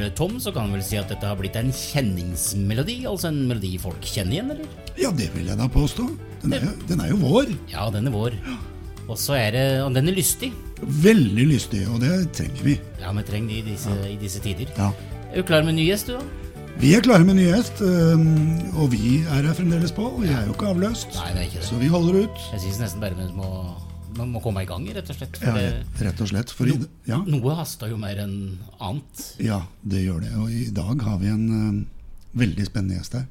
Eh, Tom, så kan vel si at dette har blitt en kjenningsmelodi? Altså en melodi folk kjenner igjen, eller? Ja, det vil jeg da påstå. Den er jo, den er jo vår. Ja, den er vår. Og så er det Og den er lystig. Veldig lystig, og det trenger vi. Ja, vi trenger det i disse, i disse tider. Ja. Er du klar med ny gjest, du, da? Vi er klare med ny gjest, og vi er her fremdeles på. Og jeg er jo ikke avløst, Nei, det er ikke det. så vi holder ut. Jeg syns nesten bare vi må, man må komme i gang, rett og slett. Ja, rett og slett. For i, ja, noe haster jo mer enn annet. ja, det gjør det. Og i dag har vi en øhm, veldig spennende gjest her.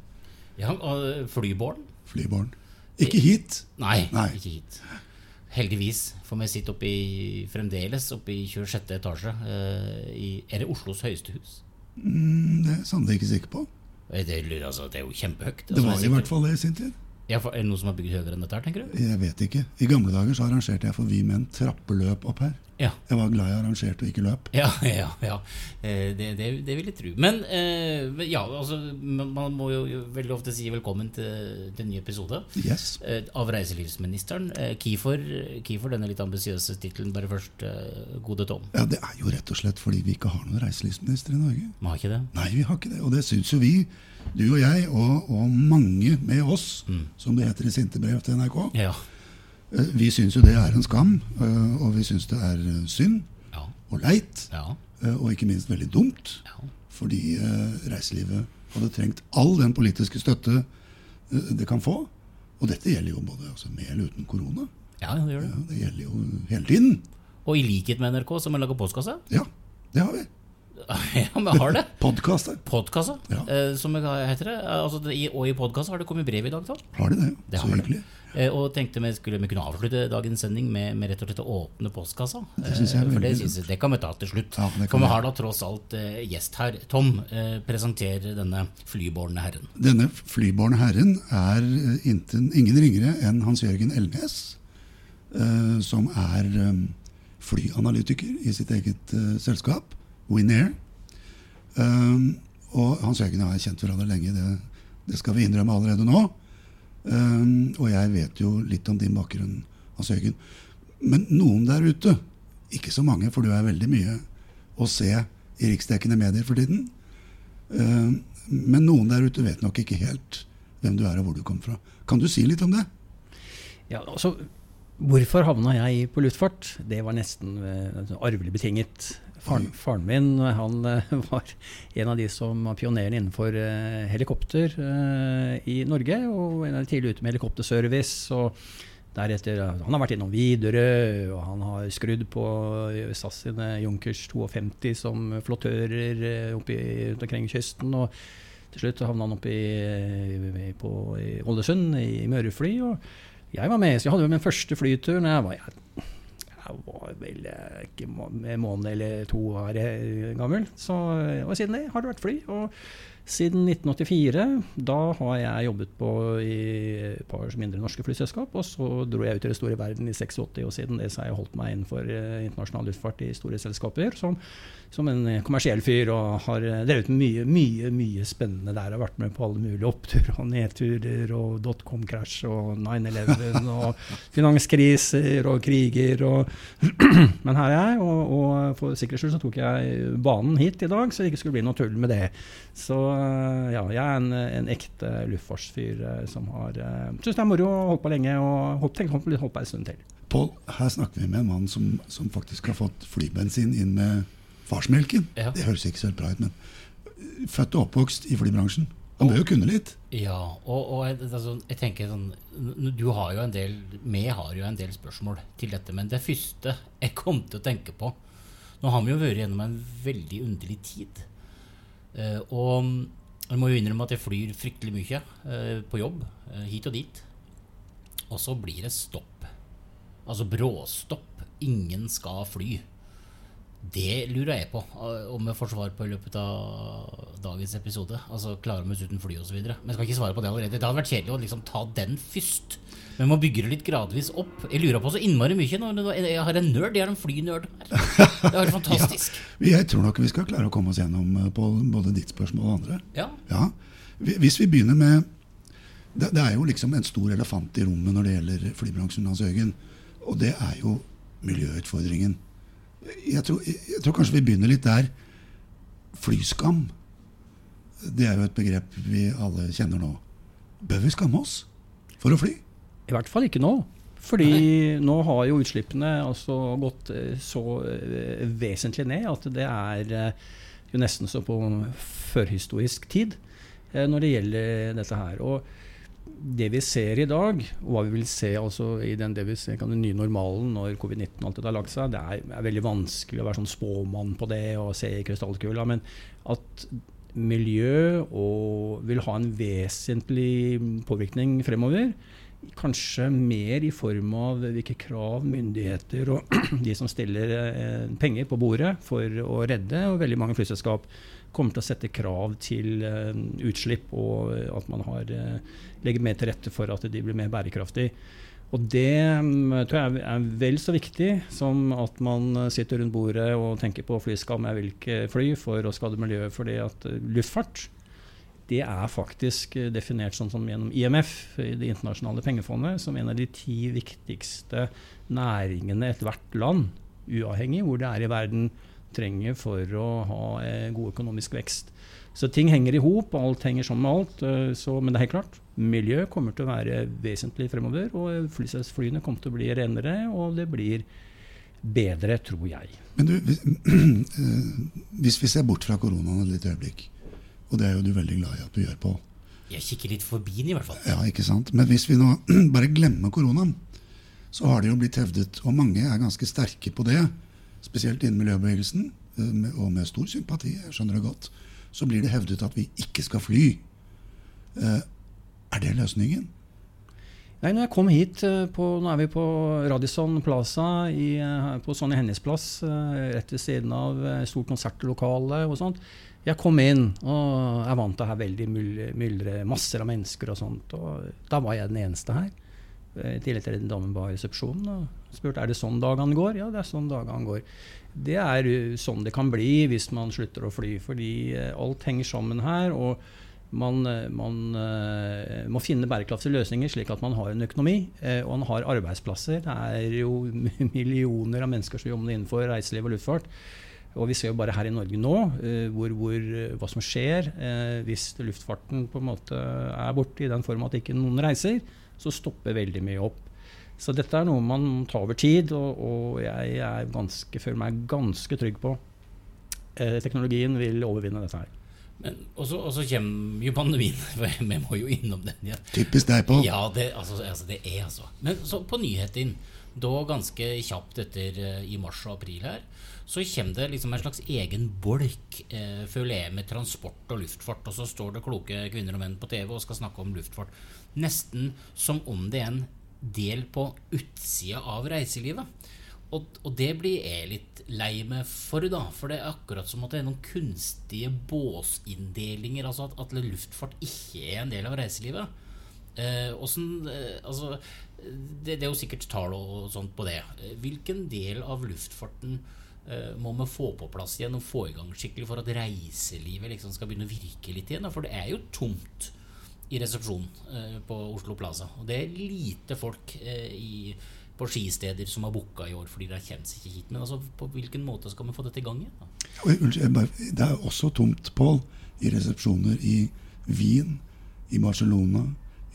Ja, og Flyborn? Flyborn. Ikke hit. Nei, Nei. ikke hit. Heldigvis, for vi sitter oppe i, fremdeles oppe i 26. etasje. Uh, i, er det Oslos høyeste hus? Mm, Det er jeg sannelig ikke sikker på. Det, altså, det er jo kjempehøyt. Det Altså, var i hvert fall det i sin tid. Ja, for, er det noen som har bygd høyere enn dette her, tenker du? Jeg vet ikke. I gamle dager så arrangerte jeg for vi menn trappeløp opp her. Ja. Jeg var glad jeg arrangerte og ikke løp. Ja, ja, ja. Eh, Det, det, det vil jeg tro. Men eh, ja, altså, man må jo veldig ofte si velkommen til, til en ny episode Yes. eh, av reiselivsministeren. Kifor, denne litt ambisiøse tittelen, bare først, gode Tom? Ja, Det er jo rett og slett fordi vi ikke har noen reiselivsminister i Norge. Vi har ikke det? Nei, vi har ikke det. Og det syns jo vi, du og jeg, og, og mange med oss, som det heter i sinte brev til NRK. Ja. Eh, Vi syns jo det er en skam, eh, og vi syns det er eh, synd Ja. og leit, Ja. og ikke minst veldig dumt. ja. Fordi reiselivet hadde trengt all den politiske støtte det kan få. Og dette gjelder jo både altså, med eller uten korona. Ja, det gjør det. Ja, det gjelder jo hele tiden. Og i likhet med NRK, som har laga postkasse. Ja, det har vi. ja, vi har det. Podkast, Podkassa, Ja. eh, som heter det. Altså, i- og i podkast har det kommet brev i dag, Da. Har de det? Det Så hyggelig. Eh, Og tenkte vi skulle vi kunne avslutte dagens sending med, med rett og slett å åpne postkassa. Det synes jeg er veldig, For det, synes det kan vi ta til slutt. Ja, kan For vi har da tross alt eh, gjest her. Tom, eh, presenter denne flybårne herren. Denne flybårne herren er eh, inten, ingen ringere enn Hans-Jørgen Elnes, eh, som er eh, flyanalytiker i sitt eget eh, selskap, Winair. Um, og Hans-Jørgen og jeg har kjent hverandre lenge, det, det skal vi innrømme allerede nå. Um, og jeg vet jo litt om din bakgrunn, Hans-Jørgen. Men noen der ute, ikke så mange, for du er veldig mye å se i riksdekkende medier for tiden. Um, Men noen der ute vet nok ikke helt hvem du er og hvor du kommer fra. Kan du si litt om det? Ja, altså, hvorfor havna jeg på luftfart? Det var nesten uh, arvelig betinget. Faren, faren min han eh, var en av de som var pionerene innenfor eh, helikopter eh, i Norge. Og en av de tidlig ute med helikopterservice. og deretter, Han har vært innom Widerøe, og han har skrudd på SAS sine Junkers 52 som flottører rundt omkring kysten. og til slutt havna han oppe i, på, i Ålesund, i Mørefly. og jeg var med, så jeg hadde jo min første flytur når jeg var, jeg, var vel eh, ikke en måned eller to år eh, gammel. Så, og siden det har det vært fly. Og siden 1984, da har jeg jobbet på i et par mindre norske flyselskap. Og så dro jeg ut i det store verden i 86, og siden det så har jeg holdt meg innenfor eh, internasjonal luftfart i store selskaper. Som, som en eh, kommersiell fyr og har eh, drevet med mye, mye mye spennende der. Har vært med på alle mulige oppturer og nedturer og dotcom-krasj og 9-11 og finanskriser og kriger og Men her er jeg, og, og for sikkerhets skyld så tok jeg banen hit i dag, så det ikke skulle bli noe tull med det. Så ja, jeg er en, en ekte luftfartsfyr eh, som har uh, Syns det er moro å holde på lenge, og håper tenker holdt holdt på en stund til. Pål, her snakker vi med en mann som, som faktisk har fått flybensin inn med farsmelken. Ja. Det høres ikke så helt bra ut, men født og oppvokst i flybransjen. Han bør jo kunne litt. Ja, og, og altså, jeg tenker sånn Du har jo en del Vi har jo en del spørsmål til dette, men det første jeg kom til å tenke på Nå har vi jo vært gjennom en veldig underlig tid. Eh, og jeg må jo innrømme at jeg flyr fryktelig mye eh, på jobb, eh, hit og dit. Og så blir det stopp. Altså bråstopp. Ingen skal fly. Det lurer jeg på eh, om jeg får svar på i løpet av dagens episode. Altså Klarer vi oss uten fly osv. Men jeg skal ikke svare på det allerede. Det hadde vært kjedelig å liksom ta den først. Men man bygger det litt gradvis opp. Jeg lurer på så innmari mye når jeg har en nerd. Jeg har en flynerd. Det er helt fantastisk. ja, jeg tror nok vi skal klare å komme oss gjennom eh, på både ditt spørsmål og andre. Ja. ja. Hvis vi begynner med det, det, er jo liksom en stor elefant i rommet når det gjelder flybransjen, Hans Jørgen. Og det er jo miljøutfordringen. Jeg tror, jeg tror kanskje vi begynner litt der. Flyskam. Det er jo et begrep vi alle kjenner nå. Bør vi skamme oss for å fly? I hvert fall ikke nå. Fordi Nei. nå har jo utslippene altså gått eh, så eh, vesentlig ned at det er eh, jo nesten så på førhistorisk tid når det gjelder dette her. Og det vi ser i dag, og hva vi vil se altså i den, ser, den nye normalen når covid-19 alltid har lagt seg, det er, er, veldig vanskelig å være sånn spåmann på det og se i krystallkula. Men at miljø og vil ha en vesentlig påvirkning fremover, kanskje mer i form av hvilke krav myndigheter og de som stiller eh, penger på bordet for å redde, og veldig mange flyselskap kommer til å sette krav til uh, utslipp, og at man har, uh, legger mer til rette for at de blir mer bærekraftige. Og det um, tror jeg er vel så viktig som at man sitter rundt bordet og tenker på flyskam jeg vil ikke fly for å skade miljøet. fordi at luftfart det er faktisk definert sånn som gjennom IMF, Det internasjonale pengefondet, som en av de ti viktigste næringene ethvert land, uavhengig hvor det er i verden, trenger for å ha eh, god økonomisk vekst. Så ting henger i hop, alt henger sammen med alt. Eh, så, men det er helt klart, miljø kommer til å være vesentlig fremover. Og flyene kommer til å bli renere, og det blir bedre, tror jeg. Men du, hvis, hvis vi ser bort fra koronaen et lite øyeblikk, og det er jo du veldig glad i at du gjør, på. Jeg kikker litt forbi den, i hvert fall. Ja, ikke sant? Men hvis vi nå bare glemmer koronaen, så har det jo blitt hevdet, og mange er ganske sterke på det, spesielt innen miljøbevegelsen, eh, og med stor sympati, jeg skjønner det godt, så blir det hevdet at vi ikke skal fly. Eh, er det løsningen? Nei, når jeg kom hit eh, på, Nå er vi på Radisson Plaza i, på Sonja Hennies plass, rett ved siden av stort konsertlokale og sånt. Jeg kom inn, og jeg vant til ha veldig myldre, masser av mennesker og sånt. Og da var jeg den eneste her. I tillegg til damen dame i resepsjonen og spurte er det sånn dagene går. Ja, det er sånn dagene går. Det er sånn det kan bli hvis man slutter å fly, fordi eh, alt henger sammen her. og man, eh, man må finne bærekraftige løsninger slik at man har en økonomi og man har arbeidsplasser. Det er jo millioner av mennesker som jobber innenfor reiseliv og luftfart. Og vi ser jo bare her i Norge nå hvor, hvor, hva som skjer hvis luftfarten på en måte er borte i den form at ikke noen reiser så stopper veldig mye opp. Så dette er noe man tar over tid, og, og jeg er ganske, føler meg ganske trygg på. Eh, teknologien vil overvinne dette her. Men også, også kommer jo pandemien. For vi må jo innom den. Ja. Typisk deg, på. Ja, det, altså, altså, det er altså. Men så på nyheten, da ganske kjapt etter uh, i mars og april her, så kommer det liksom en slags egen bolk, eh, føler jeg, med transport og luftfart. Og så står det kloke kvinner og menn på TV og skal snakke om luftfart. Nesten som om det er en del på utsida av reiselivet. Og, og, det blir jeg litt lei meg for, da. For det er akkurat som at det er noen kunstige båsinndelinger. Altså at, at luftfart ikke er en del av reiselivet. Eh, sånn, eh, altså, det, det, er jo sikkert tall og sånt på det. Hvilken del av luftfarten eh, må vi få på plass igjen og få i gang skikkelig for at reiselivet liksom skal begynne å virke litt igjen? For det er jo tomt i resepsjonen eh, på Oslo Plaza. Og det er lite folk eh, i, på skisteder som har booka i år fordi de kommer seg ikke hit. Men altså, på hvilken måte skal vi få dette i gang igjen? Det er også tomt, Pål, i resepsjoner i Wien, i Barcelona,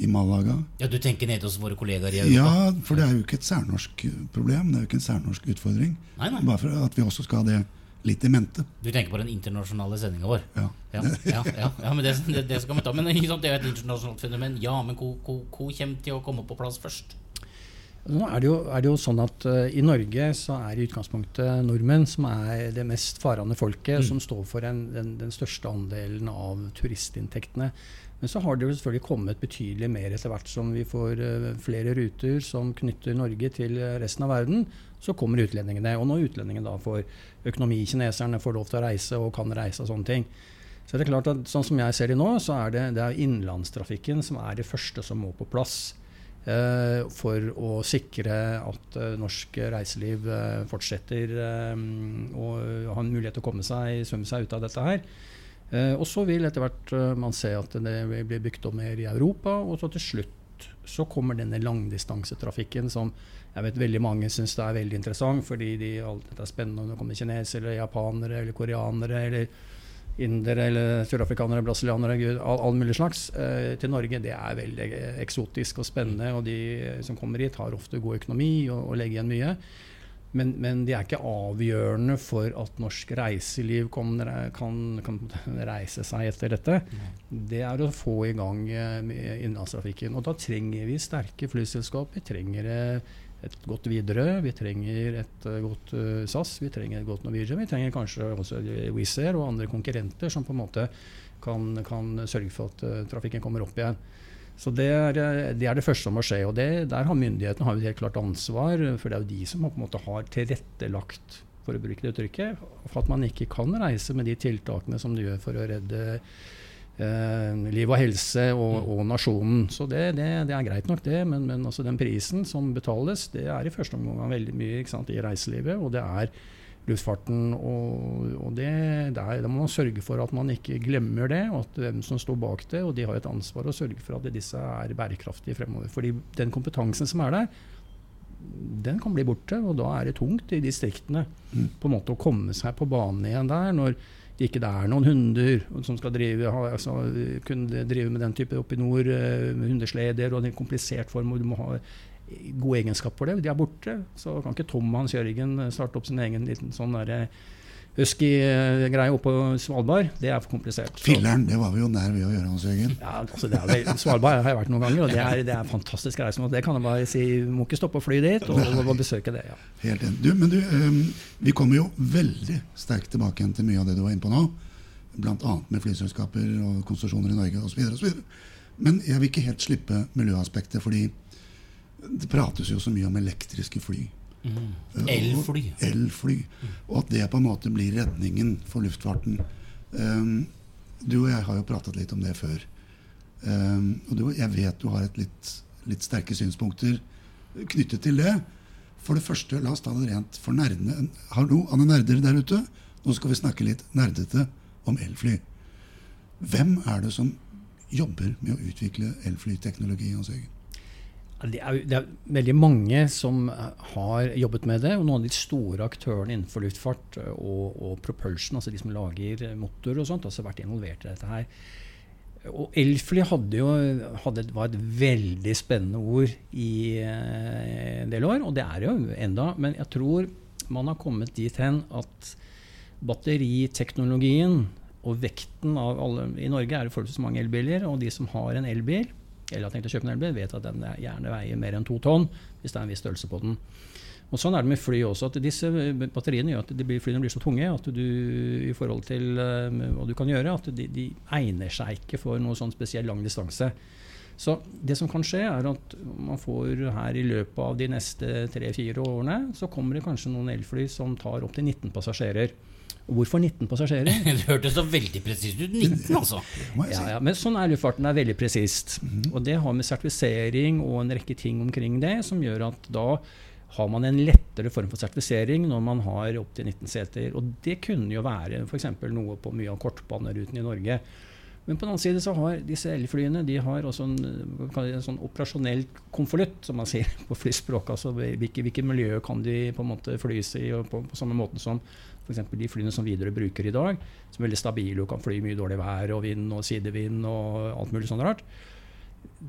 i Malaga. Ja, Du tenker nede hos våre kollegaer i Europa? Ja, for det er jo ikke et særnorsk problem. Det er jo ikke en særnorsk utfordring. Nei, nei. Bare for at vi også skal ha det litt i mente. Du tenker på den internasjonale sendinga vår? Ja. Ja, ja, ja, ja, men det, det, det, skal vi ta. Men det er jo et internasjonalt fenomen. Ja, men hvor kommer til å komme på plass først? Nå er det, jo, er det jo sånn at uh, I Norge så er i utgangspunktet nordmenn som er det mest farende folket, mm. som står for en, den, den, største andelen av turistinntektene. Men så har det jo selvfølgelig kommet betydelig mer etter hvert som vi får uh, flere ruter som knytter Norge til resten av verden. Så kommer utlendingene. Og når utlendingene da får økonomi, kineserne får lov til å reise og kan reise og sånne ting, Så det er klart at sånn som jeg ser det nå, så er det, det er innenlandstrafikken som er det første som må på plass. Eh, for å sikre at eh, norsk reiseliv eh, fortsetter eh, å ha en mulighet til å komme seg, svømme seg ut av dette her. Eh, og så vil etter hvert eh, man se at det blir bygd opp mer i Europa, og så til slutt så kommer denne langdistansetrafikken som jeg vet veldig mange syns er veldig interessant, fordi de, alt dette er spennende om det kommer kinesere, eller japanere eller koreanere eller indere eller sørafrikanere, brasilianere, gud, all, all mulig slags, eh, til Norge, det er veldig eksotisk og spennende. Og de som kommer hit, har ofte god økonomi og, og legger igjen mye. Men, men, de er ikke avgjørende for at norsk reiseliv kan, kan, kan reise seg etter dette. Det er å få i gang innlandstrafikken. Og da trenger vi sterke flyselskap. Vi trenger eh, et godt Widerøe, vi trenger et uh, godt SAS, vi trenger et godt Norwegian. Vi trenger kanskje også Wizz Air og andre konkurrenter som på en måte kan, kan sørge for at trafikken kommer opp igjen. Så det er, det er, det første som må skje. og det, Der har myndighetene har et helt klart ansvar, for det er jo de som på en måte har tilrettelagt for å bruke det uttrykket, for at man ikke kan reise med de tiltakene som de gjør for å redde eh, liv og helse og, mm. og nasjonen. Så det, det, det, er greit nok, det. Men, men altså den prisen som betales, det er i første omgang veldig mye sant, i reiselivet. Og det er luftfarten. Og, og det, der, da må man sørge for at man ikke glemmer det, og at hvem som står bak det. Og de har et ansvar å sørge for at disse er bærekraftige fremover. Fordi den kompetansen som er der, den kan bli borte, og da er det tungt i distriktene mm. på en måte å komme seg på banen igjen der. når det ikke er noen hunder som skal drive, altså, kunne drive med den type oppe i nord, uh, hundesleder og en komplisert form. og Du må ha gode egenskaper for det. De er borte. Så kan ikke Tom Hans Jørgen starte opp sin egen liten sånn derre husky-greie oppe på Svalbard. Det er for komplisert. Filleren, det var vi jo nær ved å gjøre, Hans Jørgen. Ja, altså det er, Svalbard har jeg vært noen ganger, og det er, det er fantastisk reise. Det kan jeg bare si. Må ikke stoppe å fly dit og, og besøke det. ja. Helt enig. Du, men du, um, vi kommer jo veldig sterkt tilbake igjen til mye av det du var inne på nå. Bl.a. med flyselskaper og konsesjoner i Norge osv. Men jeg vil ikke helt slippe miljøaspektet. fordi det prates jo så mye om elektriske fly. Mm. Elfly. Elfly. Mm. Og at det på en måte blir redningen for luftfarten. Um, du og jeg har jo pratet litt om det før. Um, og du, jeg vet du har et litt, litt, sterke synspunkter knyttet til det. For det første, la oss ta det rent for nerdene. Hallo, alle Nerder der ute. Nå skal vi snakke litt nerdete om elfly. Hvem er det som jobber med å utvikle elflyteknologi? Hans Jørgen? Det er, det er, veldig mange som har jobbet med det. og Noen av de store aktørene innenfor luftfart eh, og, og propulsion, altså de som lager motor og sånt, har også vært involvert i dette her. Og elfly hadde jo, hadde, var et veldig spennende ord i eh, en del år, og det er jo enda, Men jeg tror man har kommet dit hen at batteriteknologien og vekten av alle I Norge er det forholdsvis mange elbiler, og de som har en elbil, eller har tenkt å kjøpe en elbil, vet at den gjerne veier mer enn to tonn hvis det er en viss størrelse på den. Og Sånn er det med fly også. at disse Batteriene gjør at de flyene blir så tunge at du i forhold til uh, hva du kan gjøre, at de, de, egner seg ikke for noe sånn spesiell lang distanse. Så det som kan skje, er at man får her i løpet av de neste tre-fire årene, så kommer det kanskje noen elfly som tar opptil 19 passasjerer. Hvorfor 19 passasjerer? det hørtes så veldig presist ut. 19, altså. Ja, ja, men sånn er luftfarten. er veldig presist. Mm. Og det har med sertifisering og en rekke ting omkring det som gjør at da har man en lettere form for sertifisering når man har opptil 19 seter. Og det kunne jo være f.eks. noe på mye av kortbaneruten i Norge. Men på den annen side så har disse elflyene de har også en, en sånn operasjonell konvolutt, som man sier på flyspråket. Altså hvilke, hvilke miljø kan de på en måte flys i på, på samme måte som F.eks. de flyene som Widerøe bruker i dag, som er veldig stabile og kan fly mye dårlig vær og vind og sidevind og alt mulig sånt rart.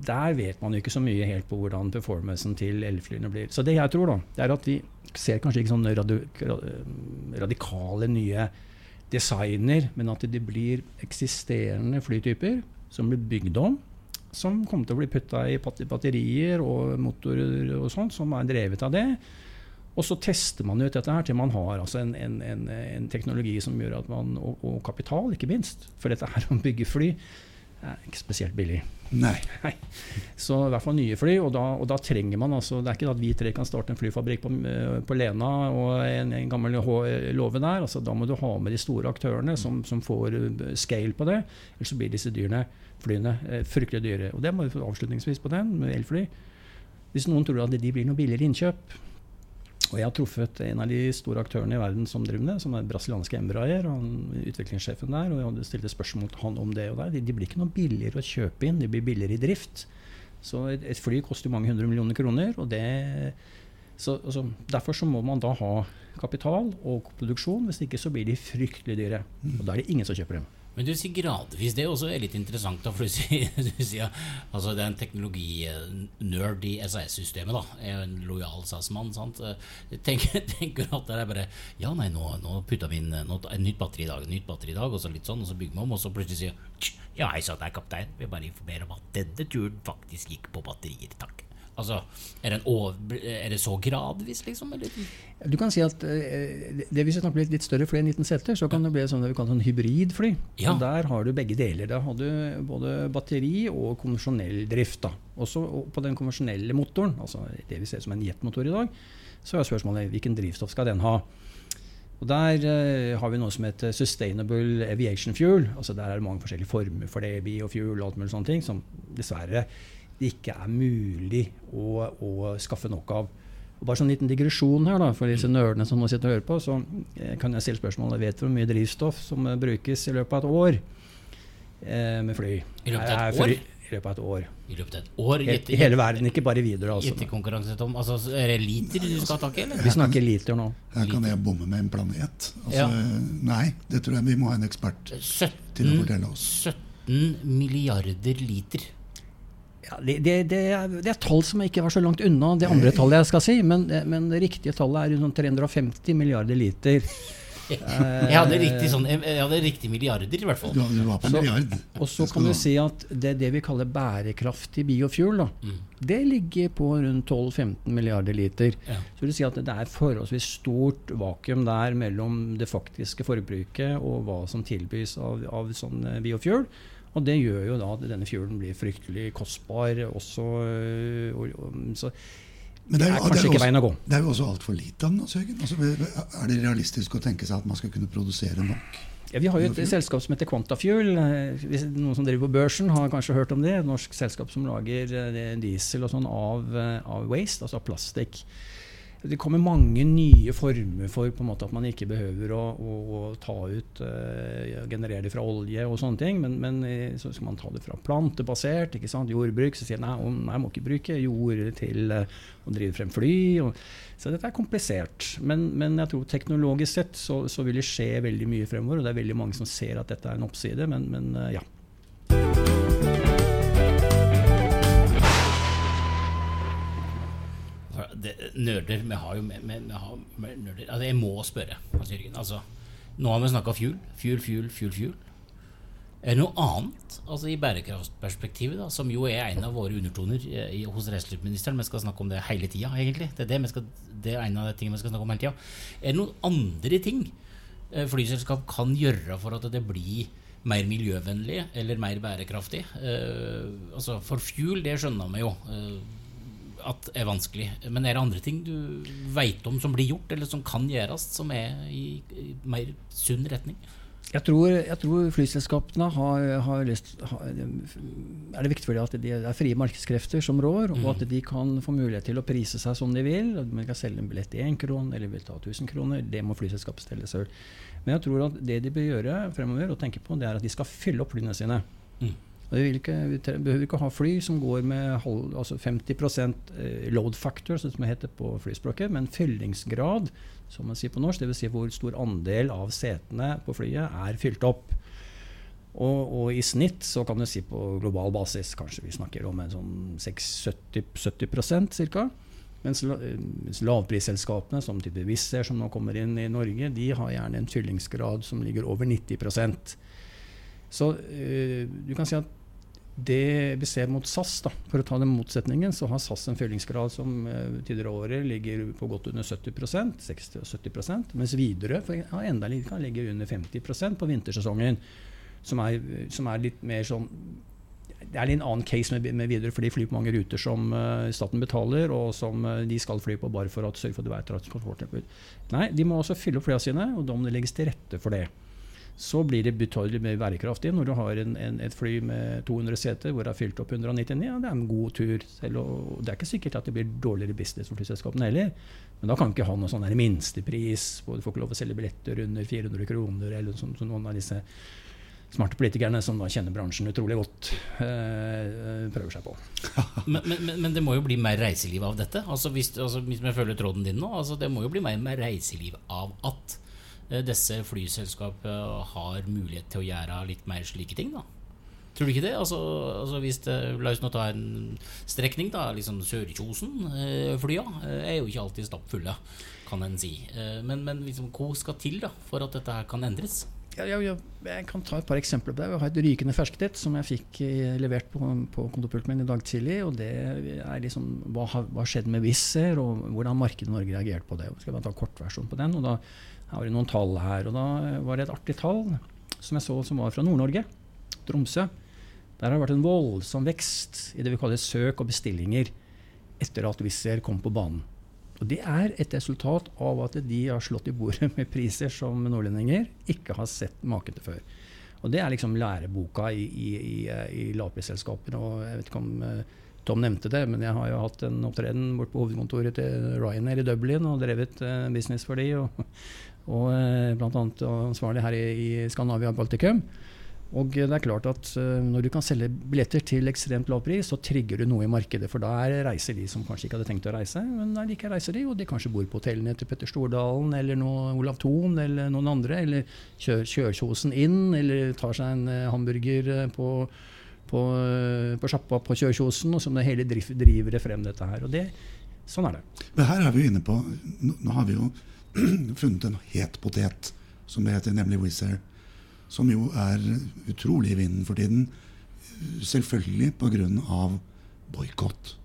Der vet man jo ikke så mye helt på hvordan performancen til elflyene blir. Så det jeg tror, da, det er at vi ser kanskje ikke sånne radikale nye designer, men at det blir eksisterende flytyper som blir bygd om, som kommer til å bli putta i batterier og motorer og sånt, som er drevet av det. Og så tester man ut dette her til man har altså en, en, en, en, teknologi som gjør at man og, og, kapital, ikke minst. For dette her å bygge fly er ikke spesielt billig. Nei. Så i hvert fall nye fly, og da, og da trenger man altså Det er ikke at vi tre kan starte en flyfabrikk på, eh, på Lena og en, en gammel H- låve der. Altså, da må du ha med de store aktørene som, som får eh, scale på det. Ellers så blir disse dyrene, flyene eh, fryktelig dyre. Og det må vi få avslutningsvis på den, med elfly. Hvis noen tror at de blir noe billigere innkjøp og jeg har truffet en av de store aktørene i verden som driver med det, som er brasilianske Embraer, og han, utviklingssjefen der, og jeg hadde stilt et spørsmål til han om det og der. De, de blir ikke noe billigere å kjøpe inn, de blir billigere i drift. Så et, et fly koster mange hundre millioner kroner, og det så, altså, Derfor så må man da ha kapital og produksjon, hvis ikke så blir de fryktelig dyre. Og da er det ingen som kjøper dem. Men du sier gradvis. Det er også litt interessant. Da, for du sier, du sier altså Det er en teknologinerd i SAS-systemet. da er en lojal SAS-mann. sant? Tenker, tenker at det er bare Ja, nei, nå, nå putta vi inn nå, et nytt batteri i dag, nytt batteri i dag, og så litt sånn, og så bygger vi om, og så plutselig sier «Tsk, Ja, hei sann, det er kaptein. Vi bare informerer om at denne turen faktisk gikk på batterier. Takk. Altså, er over, er det så gradvis, liksom? Eller? Du kan si at eh, det Hvis vi snakker litt, litt større fly enn 19 seter, så kan det bli sånn det vi kaller sånn hybridfly. Ja. Og Der har du begge deler. Da har du både batteri og konvensjonell drift. da. Også og på den konvensjonelle motoren, altså det vi ser som en jetmotor i dag, så er spørsmålet hvilken drivstoff skal den ha. Og Der eh, har vi noe som heter Sustainable Aviation Fuel. altså Der er det mange forskjellige former for det, biofuel og alt mulig sånne ting, som dessverre det ikke er mulig å, å skaffe nok av. Og bare sånn liten digresjon her da, for disse nerdene som nå sitter og hører på, så eh, kan jeg stille spørsmålet vet du hvor mye drivstoff som eh, brukes i løpet av et år eh, med fly? I løpet av et år? I løpet av et år. I løpet av et år? Gitt, I hele verden, ikke bare videre. Altså. Gjettekonkurranse, Tom. Altså, er det liter du skal ha tak i. Vi snakker liter nå. Her kan jeg bomme med en planet. Altså, Ja. Nei, det tror jeg vi må ha en ekspert til å fortelle oss. 17 milliarder liter. Ja, det, det, det, er, tall som ikke var så langt unna det andre tallet jeg skal si, men, men det riktige tallet er rundt 350 milliarder liter. Jeg hadde riktig, sånn, jeg hadde riktig milliarder, i hvert fall. Du, du var på milliard. Så- Og så kan du du si at det, det vi kaller bærekraftig biofuel, da, Mm. det ligger på rundt 12-15 milliarder liter. Ja. Så vil si at det er forholdsvis stort vakuum der mellom det faktiske forbruket og hva som tilbys av, av sånn eh, biofuel. Og det gjør jo da at denne fuelen blir fryktelig kostbar også. øh, Og, og, så Men det er jo- kanskje jo ikke også- veien å gå. Det er jo også altfor lite av den. altså, er det realistisk å tenke seg at man skal kunne produsere nok? Ja, vi har jo et selskap som heter Quantafuel. Eh, noen som driver på børsen, har kanskje hørt om det. Et norsk selskap som lager eh, diesel og sånn av, eh, av waste, altså av plastikk. Det kommer mange nye former for måte at man ikke behøver å, å, å ta ut uh, generere det fra olje og sånne ting, men, men eh, så skal man ta det fra plantebasert, ikke sant, jordbruk. Så sier man nei, om- jeg må ikke bruke jord til uh, å drive frem fly. Og, så dette er komplisert. Men, men jeg tror teknologisk sett så, så vil det skje veldig mye fremover, og det er veldig mange som ser at dette er en oppside, men, men uh, ja. Det, nerder Vi har jo med, nerder. Altså, jeg må spørre, Hans Jørgen. Altså, nå har vi snakka fuel. Fuel, fuel, fuel, fuel. Er det noe annet altså i bærekraftperspektivet, da, som jo er en av våre undertoner eh, i, hos reiselivsministeren? Vi skal snakke om det hele tida, egentlig. Det er, det, skal, det er en av de tingene vi skal snakke om hele tida. Er det noen andre ting eh, flyselskap kan gjøre for at det blir mer miljøvennlig eller mer bærekraftig? Eh, altså For fuel, det skjønner vi jo. Eh, at er vanskelig. Men er det andre ting du veit om som blir gjort, eller som kan gjøres, som er i, i mer sunn retning? Jeg tror, jeg tror flyselskapene har, har lyst har, Er det viktig for dem at det er frie markedskrefter som rår, og at de kan få mulighet til å prise seg som de vil. De man kan selge en billett i 1 kron eller vil ta 1000 kroner. Det må flyselskapet stelle selv. Men jeg tror at det de bør gjøre fremover, og tenke på, det er at de skal fylle opp flyene sine. Mm. Og vil ikke, vi behøver ikke ha fly som går med halv, altså 50 eh, load factor, som det heter på flyspråket, men fyllingsgrad, som man sier på norsk, dvs. Si hvor stor andel av setene på flyet er fylt opp. Og, og i snitt så kan du si på global basis kanskje vi snakker om en sånn 6-70 ca. Mens, eh, mens lavprisselskapene, som type Wizz Air, som nå kommer inn i Norge, de har gjerne en fyllingsgrad som ligger over 90% Så eh, du kan si at det vi ser mot SAS, da, for å ta den motsetningen, så har SAS en fyllingsgrad som eh, tidligere året ligger på godt under 70% 60 og 70 mens Widerøe har enda litt, kan ligge under 50% på vintersesongen. Som er, som er litt mer sånn det er litt en annen case med, med Widerøe, for de flyr på mange ruter som uh, staten betaler, og som uh, de skal fly på bare for å sørge for at det er transporttilbud. Nei, de må også fylle opp flyene sine, og da må det legges til rette for det. Så blir det betydelig mer bærekraftig når du har en, en, et fly med 200 seter hvor det er fylt opp 199. Ja, det er en god tur. Selv, og det er ikke sikkert at det blir dårligere business for flyselskapene heller. Men da kan ikke ha noe sånn minstepris. Du får ikke lov å selge billetter under 400 kroner, eller sånn, som noen av disse smarte politikerne som da kjenner bransjen utrolig godt, øh, prøver seg på. men, men, men, det må jo bli mer reiseliv av dette? Altså hvis, altså, hvis jeg følger tråden din nå, altså det må jo bli mer, mer reiseliv av at disse flyselskapene har mulighet til å gjøre litt mer slike ting? da? Tror du ikke det? Altså, altså hvis det, La oss nå ta en strekning. da, liksom Sørkjosen-flya eh, er jo ikke alltid stappfulle, kan en si. Men, men liksom, hva skal til da, for at dette kan endres? jeg, ja. jeg, kan ta et par eksempler på det. Vi har et rykende ferskt som jeg fikk eh, levert på, på kontorpulten min i dag tidlig. og det er liksom, Hva har skjedd med Wizz Air, og hvordan markedet i Norge reagerte på det. Skal bare ta kortversjon på den. og da har det noen tall her. og Da var det et artig tall som jeg så som var fra Nord-Norge. Tromsø. Der har det vært en voldsom vekst i det vi kaller søk og bestillinger etter at Wizz Air kom på banen. Og Det er et resultat av at de har slått i bordet med priser som nordlendinger ikke har sett maken til før. Og Det er liksom læreboka i, i, i, i lavprisselskapene. Og jeg vet ikke om uh, Tom nevnte det, men jeg har jo hatt en opptreden bort på hovedkontoret til Ryanair i Dublin og drevet uh, business for de, og, og uh, bl.a. ansvarlig her i, Skandinavia Baltikum. Og det er klart at uh, Når du kan selge billetter til ekstremt lav pris, så trigger du noe i markedet. For da reiser de som kanskje ikke hadde tenkt å reise, men likevel reiser de. Og de kanskje bor på hotellene til Petter Stordalen eller noe, Olav Thon eller noen andre. Eller kjører kjørkjosen inn, eller tar seg en hamburger på, på, på på kjørkjosen. Og som det hele driver det frem, dette her. Og det, sånn er det. Men her er vi jo inne på Nå har vi jo funnet en het potet, som det heter, nemlig Wizz Air som jo er utrolig i vinden for tiden. Selvfølgelig pga. boikott.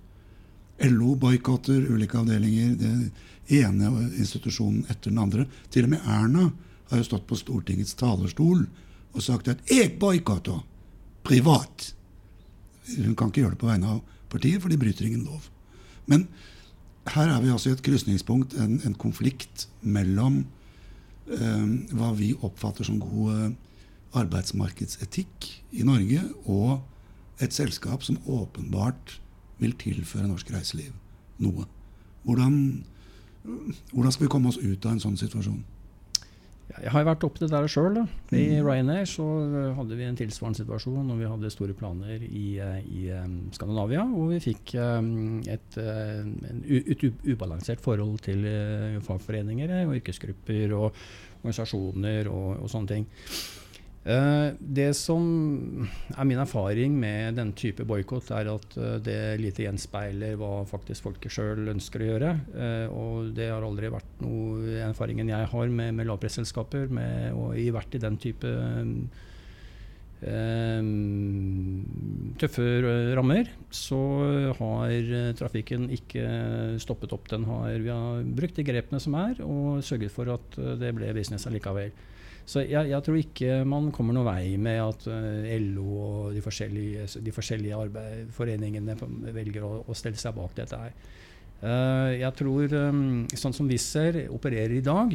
LO boikotter ulike avdelinger. Den ene institusjonen etter den andre. Til og med Erna har jo stått på Stortingets talerstol og sagt at 'jeg boikotter privat'. Hun kan ikke gjøre det på vegne av partiet, for de bryter ingen lov. Men her er vi altså i et krysningspunkt, en, en konflikt mellom eh, hva vi oppfatter som god arbeidsmarkedsetikk i Norge og et selskap som åpenbart vil tilføre norsk reiseliv noe. Hvordan, hvordan skal vi komme oss ut av en sånn situasjon? Jeg har vært oppe det der sjøl. I mm. Ryanair så hadde vi en tilsvarende situasjon når vi hadde store planer i, i um, Skandinavia, og vi fikk et, et, ubalansert forhold til fagforeninger og yrkesgrupper og organisasjoner og, og sånne ting. Uh, det som er min erfaring med denne type boikott, er at uh, det lite gjenspeiler hva faktisk folket sjøl ønsker å gjøre. Uh, og det har aldri vært noe erfaringen jeg har med, med lavprisselskaper, og i vært i den type tøffe rammer, så har trafikken ikke stoppet opp. Den har, vi har brukt de grepene som er, og sørget for at det ble business allikevel. Så jeg, jeg, tror ikke man kommer noen vei med at eh, LO og de forskjellige, de forskjellige arbeid, foreningene velger å, å, stelle seg bak dette her. Uh, jeg tror, um, sånn som Wizz Air opererer i dag,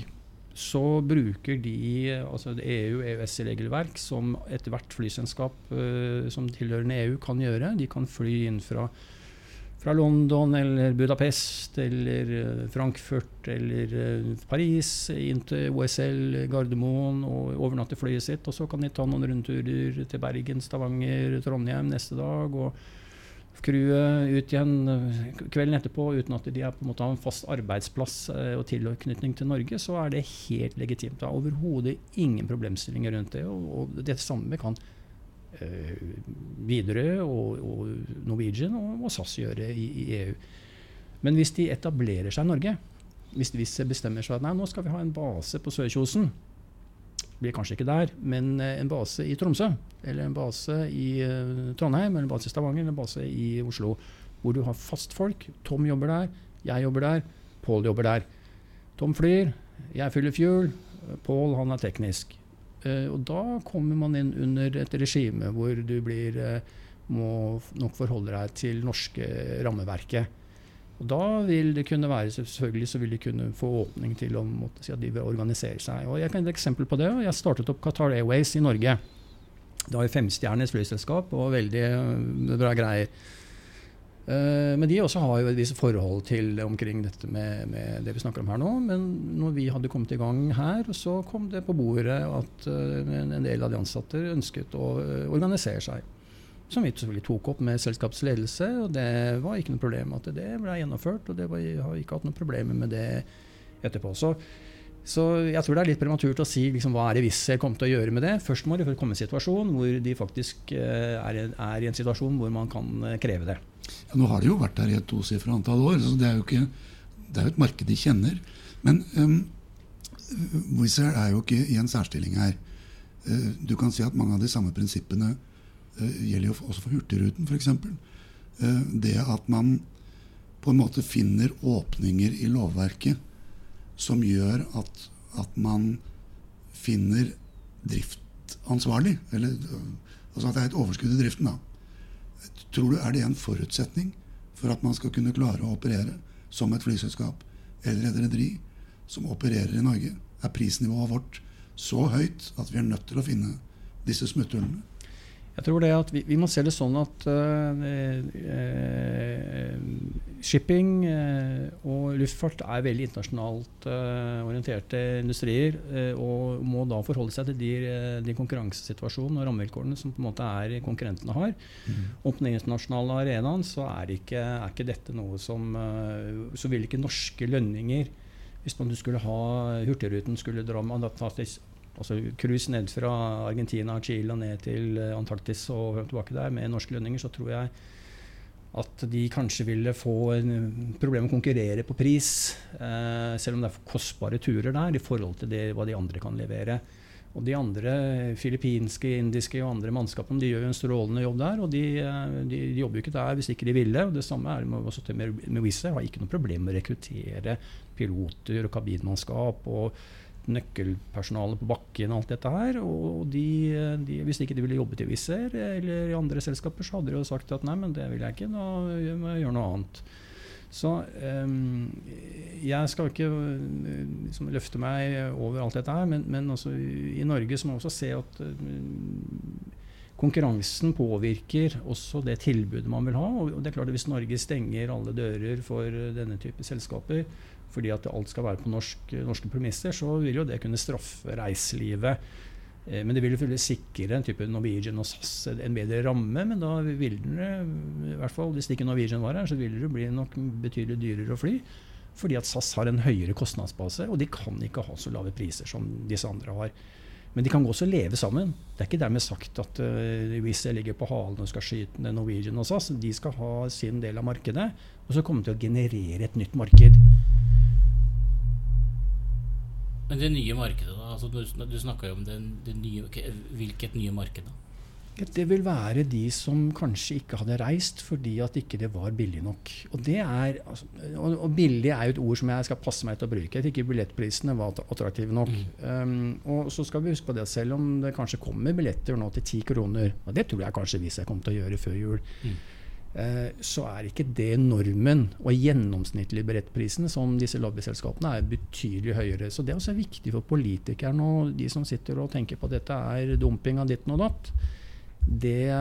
så bruker de altså EU-EØS-regelverk som ethvert flyselskap uh, som tilhørende EU kan gjøre. De kan fly inn fra fra London eller Budapest eller eh, Frankfurt eller eh, Paris inn til OSL Gardermoen og overnatte flyet sitt. Og så kan de ta noen rundturer til Bergen, Stavanger, Trondheim neste dag. og crewet ut igjen eh, kvelden etterpå uten at de på en måte har en fast arbeidsplass og tilknytning til Norge, så er det helt legitimt. Det er overhodet ingen problemstillinger rundt det. Og, og det samme kan Widerøe og, og, Norwegian og, og SAS gjøre i, i, EU. Men hvis de etablerer seg i Norge, hvis de bestemmer seg at nei, nå skal vi ha en base på Sørkjosen blir kanskje ikke der, men eh, en base i Tromsø, eller en base i uh, Trondheim, eller en base i Stavanger, eller en base i Oslo, hvor du har fast folk. Tom jobber der, jeg jobber der, Pål jobber der. Tom flyr, jeg fyller fuel, Pål han er teknisk. Uh, og da kommer man inn under et regime hvor du blir uh, må nok forholde deg til norske rammeverket. Og Da vil det kunne være selvfølgelig så vil de kunne få åpning til å si at de vil organisere seg. Og Jeg kan gi et eksempel på det. Jeg startet opp Qatar Airways i Norge. Det var jo femstjerners flyselskap og veldig øh, bra greier. Eh, men de også har jo visst forhold til omkring dette med, med, det vi snakker om her nå. Men når vi hadde kommet i gang her, så kom det på bordet at uh, en del av de ansatte ønsket å uh, organisere seg. Som vi selvfølgelig tok opp med selskapsledelse, og det var ikke noe problem at det ble gjennomført. Og det var, har ikke hatt noen problemer med det etterpå. Så, så jeg tror det er litt prematurt å si liksom, hva er det Wizz kommer til å gjøre med det. Først må det komme en situasjon hvor de faktisk uh, er, er, i en situasjon hvor man kan kreve det. Ja, nå har de jo vært der i et tosifra antall år, så det er jo ikke, det er jo et marked de kjenner. Men um, Wizz Air er jo ikke i en særstilling her. Uh, du kan si at mange av de samme prinsippene gjelder jo også for Hurtigruten, f.eks. Uh, det at man på en måte finner åpninger i lovverket som gjør at, at man finner driftansvarlig. Eller, altså at det er et overskudd i driften. da. Tror du er det en forutsetning for at man skal kunne klare å operere som et flyselskap eller et rederi som opererer i Norge? Er prisnivået vårt så høyt at vi er nødt til å finne disse smutthullene? Jeg tror det at vi, vi må se det sånn at uh, uh, shipping uh, og luftfart er veldig internasjonalt orienterte industrier, og må da forholde seg til de, de konkurransesituasjonene og rammevilkårene som på en måte er konkurrentene har. Mm. Og på den internasjonale arenaen så er ikke, er ikke dette noe som Så vil ikke norske lønninger hvis man skulle ha Hurtigruten skulle dra med altså cruise ned fra Argentina, Chile og ned til eh, Antarktis og tilbake der med norske lønninger, så tror jeg at de kanskje ville få problemer med å konkurrere på pris, eh, selv om det er for kostbare turer der i forhold til det, hva de andre kan levere. Og De andre filippinske, indiske og andre mannskapene de gjør jo en strålende jobb der. og De, eh, de, de jobber jo ikke der hvis ikke de ville. og Det samme er med, med Wizz Air. Har ikke noe problem med å rekruttere piloter og kabinmannskap. og nøkkelpersonalet på bakken og alt dette her. Og de, de, hvis ikke de ville jobbet i Wizz Air eller i andre selskaper, så hadde de jo sagt at nei, men det vil jeg ikke, da må jeg gjøre noe annet. Så um, jeg skal ikke liksom, løfte meg over alt dette her, men, men også i Norge så må vi også se at um, konkurransen påvirker også det tilbudet man vil ha. Og det er klart at Hvis Norge stenger alle dører for denne type selskaper, fordi at alt skal være på norsk, norske premisser, så vil jo det kunne straffe reiselivet. Eh, men det vil selvfølgelig sikre en type Norwegian og SAS en bedre ramme. Men da vil det, i hvert fall hvis ikke Norwegian var her, så vil det bli nok betydelig dyrere å fly. Fordi at SAS har en høyere kostnadsbase, og de kan ikke ha så lave priser som disse andre har. Men de kan også leve sammen. Det er ikke dermed sagt at uh, hvis jeg ligger på halen og skal skyte Norwegian og SAS, de skal ha sin del av markedet, og så kommer de til å generere et nytt marked. Men det nye markedet, da? Altså, du du snakka jo om det, det nye, hvilket nye marked? da? Det vil være de som kanskje ikke hadde reist fordi at ikke det var billig nok. Og, det er, altså, og, og billig er jo et ord som jeg skal passe meg til å bruke. At ikke billettprisene var attraktive nok. Mm. Um, og så skal vi huske på det selv om det kanskje kommer billetter nå til ti kroner. Og det tror jeg kanskje hvis jeg kommer til å gjøre før jul. Mm. Eh, så er ikke det normen. Og gjennomsnittlig billettprisen som disse lobbyselskapene er betydelig høyere. Så det er også viktig for politikerne og de som sitter og tenker på at dette er dumping av ditten og datt. Det,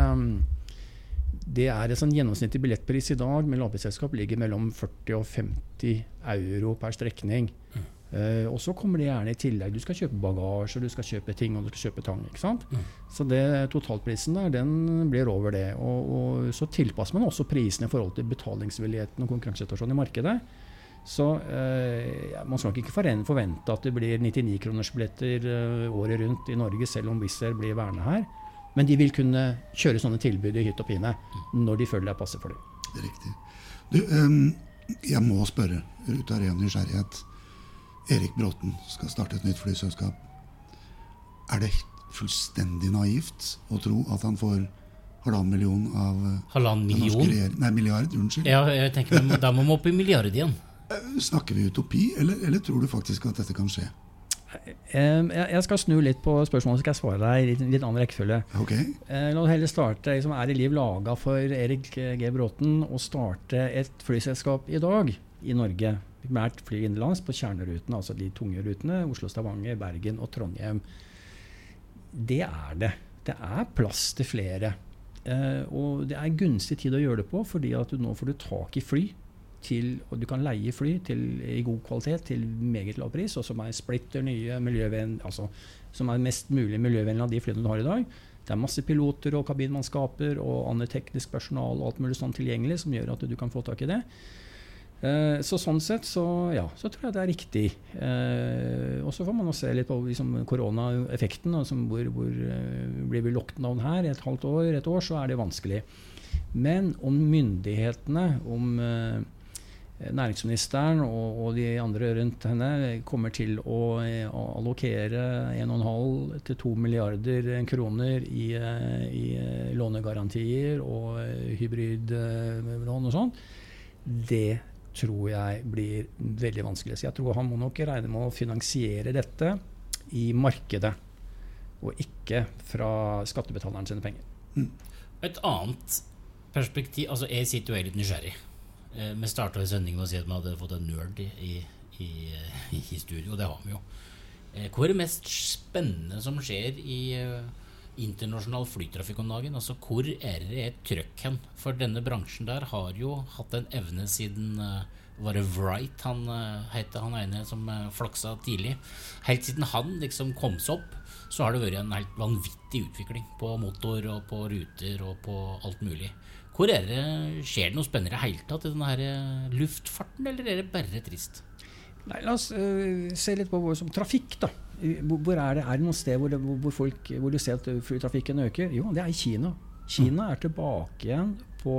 det er en sånn gjennomsnittlig billettpris i dag med lobbyselskap ligger mellom 40 og 50 euro per strekning. Mm. Uh, og så kommer det gjerne i tillegg. Du skal kjøpe bagasje, du skal kjøpe ting og du skal kjøpe tang. ikke sant? Mm. Så det, totalprisen der, den blir over det. Og, og, så tilpasser man også prisene i forhold til betalingsvilligheten og konkurransesituasjonen i markedet. Så uh, man skal ikke forvente at det blir 99-kronersbilletter uh, året rundt i Norge, selv om Wizz Air blir værende her. Men de vil kunne kjøre sånne tilbud i hytt og pine når de føler det passer for dem. Det er riktig. Du, um, jeg må spørre ut av ren nysgjerrighet. Erik Bråten skal starte et nytt flyselskap. Er det fullstendig naivt å tro at han får halvannen million av eh, Halvannen million? Nei, milliard. Unnskyld. Ja, jeg tenker Da må vi opp i milliard igjen. Eh, snakker vi utopi, eller, eller, tror du faktisk at dette kan skje? Eh, jeg skal snu litt på spørsmålet, så skal jeg svare deg i litt, litt annen rekkefølge. Ok. Eh, La oss heller starte liksom, Er det liv laga for Erik G. Bråten å starte et flyselskap i dag i Norge? Primært flyr innenlands på kjernerutene, altså de tunge rutene. Oslo-Stavanger, Bergen og Trondheim. Det er det. Det er plass til flere. Eh, og det er gunstig tid å gjøre det på, fordi at du nå får du tak i fly. Til, og du kan leie fly til, i god kvalitet til meget lav pris, og som er splitter nye, miljøvenn, altså, som er mest mulig miljøvennlig av de flyene du har i dag. Det er masse piloter og kabinmannskaper og annet teknisk personal og alt mulig sånn tilgjengelig som gjør at du kan få tak i det. Eh, så sånn sett så, ja, så tror jeg det er riktig. Eh, og så får man se litt på liksom, koronaeffekten. Altså, hvor, hvor eh, blir vi lockdown her et halvt år, et år, så er det vanskelig. Men om myndighetene, om næringsministeren og, og de andre rundt henne kommer til å, allokere 1,5 til 2 milliarder kroner i, i lånegarantier og hybridlån og sånn, det tror jeg blir veldig vanskelig. Så jeg tror han må nok regne med å finansiere dette i markedet, og ikke fra skattebetaleren sine penger. Et annet perspektiv Altså, jeg sitter jo litt nysgjerrig. Eh, Vi starta sendingen med å si at vi hadde fått en nerd i, i, i, i studio, og det har vi jo. Eh, Hva er det mest spennende som skjer i eh, internasjonal flytrafikk om dagen? Altså, hvor er det et trøkk hen? For denne bransjen der har jo hatt en evne siden eh, var det Wright han uh, het, han ene som eh, flaksa tidlig? Helt siden han liksom kom seg opp, så har det vært en helt vanvittig utvikling på motor og på ruter og på alt mulig. Hvor er det, Skjer det noe spennende i det hele tatt i denne her eh, luftfarten, eller er det bare trist? Nei, La oss uh, se litt på hva som trafikk. da. Hvor, er, det, er det noe sted hvor, det, hvor, folk, hvor du ser at flytrafikken øker? Jo, det er i Kina. Kina er tilbake igjen på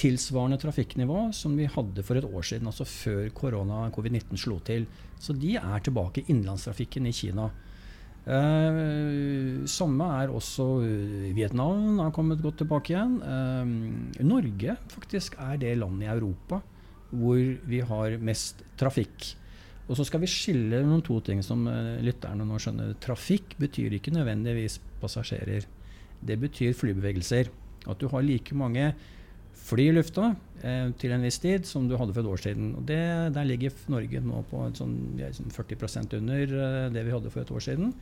tilsvarende trafikknivå som vi hadde for et år siden, altså før korona covid-19 slo til. Så de er tilbake i innenlandstrafikken i Kina. Eh, samme er også eh, Vietnam har kommet godt tilbake igjen. Eh, Norge faktisk er det landet i Europa hvor vi har mest trafikk. Og så skal vi skille noen to ting som eh, lytterne nå skjønner. Trafikk betyr ikke nødvendigvis passasjerer. Det betyr flybevegelser. At du har like mange fly i lufta eh, til en viss tid som du hadde for et år siden. Og det, der ligger Norge nå på sånn, sånn 40% under eh, det vi hadde for et år siden.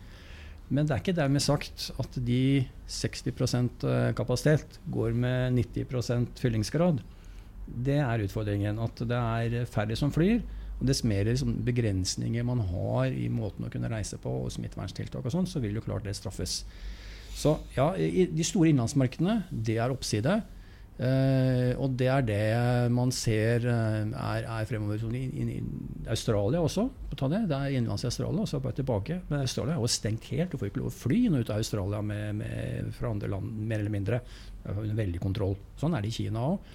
Men det er ikke dermed sagt at de 60 eh, kapasitet går med 90% fyllingsgrad. Det er utfordringen. At det er færre som flyr. Og dess mer liksom, begrensninger man har i måten å kunne reise på, og smitteverntiltak og sånn, så vil jo klart det straffes. Så ja, de store innenlandsmarkedene, det er oppside. Eh, og det er det man ser eh, er, er fremover. Sånn i, i, Australia også, ta det. det er innenlands i Australia, og så bare tilbake. Men Australia er jo stengt helt. Du får ikke lov å fly noe ut av Australia med, med, fra andre land, mer eller mindre. Er under veldig kontroll. Sånn er det i Kina òg.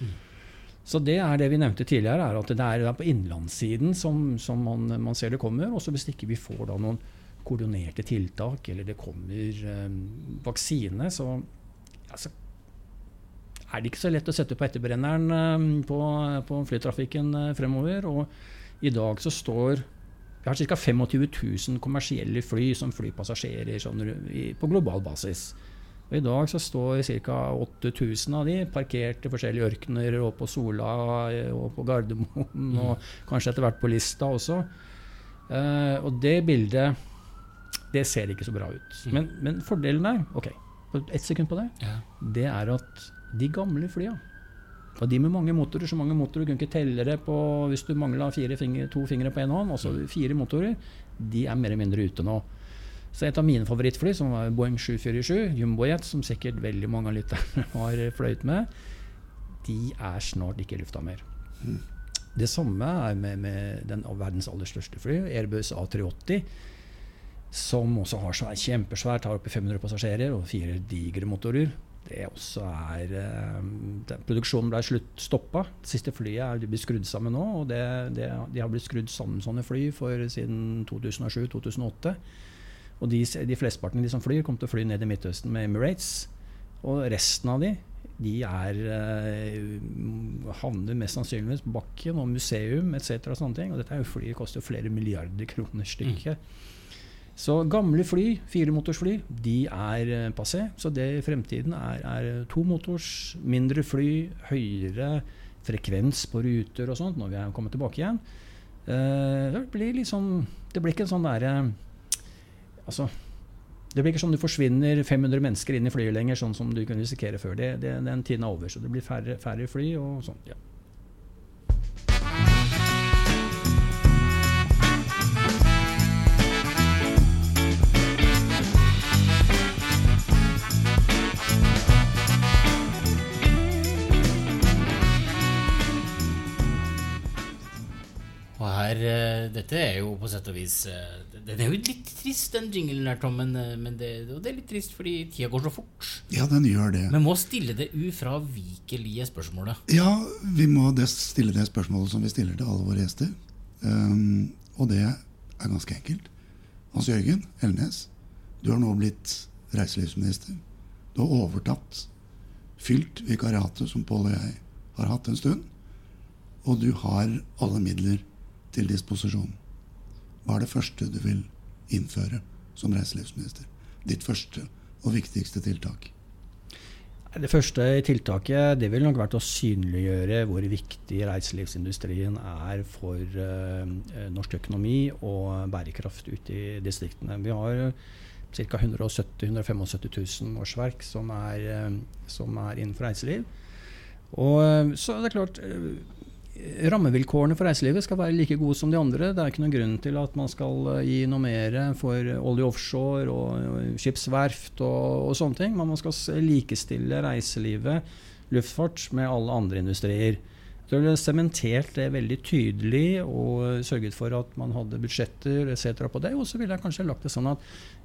Så det er det vi nevnte tidligere, er at det er på innlandssiden som, som man, man ser det kommer. Og så hvis ikke vi får da noen koordinerte tiltak, eller det kommer eh, vaksine, så altså, er det ikke så lett å sette på etterbrenneren eh, på, på flytrafikken eh, fremover. Og i dag så står vi har ca. 25 000 kommersielle fly som flypassasjerer sånn, på global basis. Og I dag så står ca. 8000 av de parkert i forskjellige ørkener og på Sola og på Gardermoen og kanskje etter hvert på Lista også. Uh, og det bildet det ser ikke så bra ut. Men, men fordelen der, ok, ett sekund på det, Ja. det er at de gamle flya og de med mange motorer, så mange motorer du kunne ikke telle det på hvis du mangla fingre, to fingre på én hånd, altså fire motorer, de er mer eller mindre ute nå. Så et av mine favorittfly, som var Boeing 747, Jumbojet, som sikkert veldig mange av lytterne har fløyet med, de er snart ikke i lufta mer. Det samme er med, med den av verdens aller største fly, Airbus A380, som også har så er kjempesvært, har oppi 500 passasjerer og fire digre motorer. Det også er eh, den Produksjonen ble slutt stoppa. Det siste flyet er de blir skrudd sammen nå. og det, det, De har blitt skrudd sammen sånne fly for siden 2007-2008. Og de, de flesteparten de som flyr, kommer til å fly ned i Midtøsten med Emirates. Og resten av de de er eh, havner mest sannsynligvis på bakken og museum etc. Og sånne ting. Og dette er jo fly, koster jo flere milliarder kroner stykket. Så gamle fly, firemotorsfly, de er eh, passé. Så det i fremtiden er, er tomotors, mindre fly, høyere frekvens på ruter og sånt når vi er kommet tilbake igjen. Eh, det blir liksom Det blir ikke en sånn derre Altså det blir ikke sånn du forsvinner 500 mennesker inn i flyet lenger, sånn som du kunne risikere før. Det, det, den tiden er over, så det blir færre, færre fly og sånn. Ja. Dette er jo på sett og vis eh, Den er jo litt trist, den jinglen her, Tom. Men, eh, men det, det er litt trist fordi tida går så fort. Ja, den gjør det. Men må stille det ufravikelige spørsmålet. Ja, vi må stille det spørsmålet som vi stiller til alle våre gjester. Um, og det er ganske enkelt. Hans Jørgen Elnes, du har nå blitt reiselivsminister. Du har overtatt, fylt vikariatet som Pål og jeg har hatt en stund. Og du har alle midler til disposisjon. Hva er det første du vil innføre som reiselivsminister? Ditt første og viktigste tiltak? Det første tiltaket det vil nok vært å synliggjøre hvor viktig reiselivsindustrien er for uh, norsk økonomi og bærekraft ute i distriktene. Vi har ca. 170 000-175 000 årsverk som er, uh, som er innenfor reiseliv. Og uh, så er det klart rammevilkårene for reiselivet skal være like gode som de andre. Det er ikke noen grunn til at man skal eh, gi noe mer for olje offshore og skipsverft og, og sånne ting. Men man skal likestille reiselivet, luftfart, med alle andre industrier. Så ville sementert det veldig tydelig og sørget for at man hadde budsjetter etc. på det. Og så ville jeg kanskje lagt det sånn at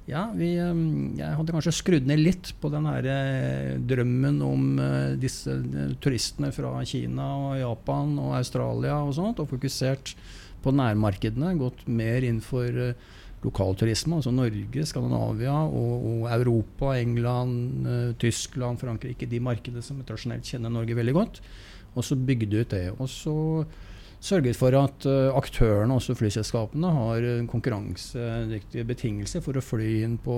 ja, vi, um, jeg hadde kanskje skrudd ned litt på den her eh, drømmen om eh, disse eh, turistene fra Kina og Japan og Australia og sånt, og fokusert på nærmarkedene. Gått mer inn for lokalturisme, altså Norge, Skandinavia og, og Europa, England, Tyskland, Frankrike. De markedene som tradisjonelt kjenner Norge veldig godt. Og så bygde ut det. Og så sørget for at uh, aktørene, også flyselskapene, har konkurransedyktige betingelser for å fly inn på,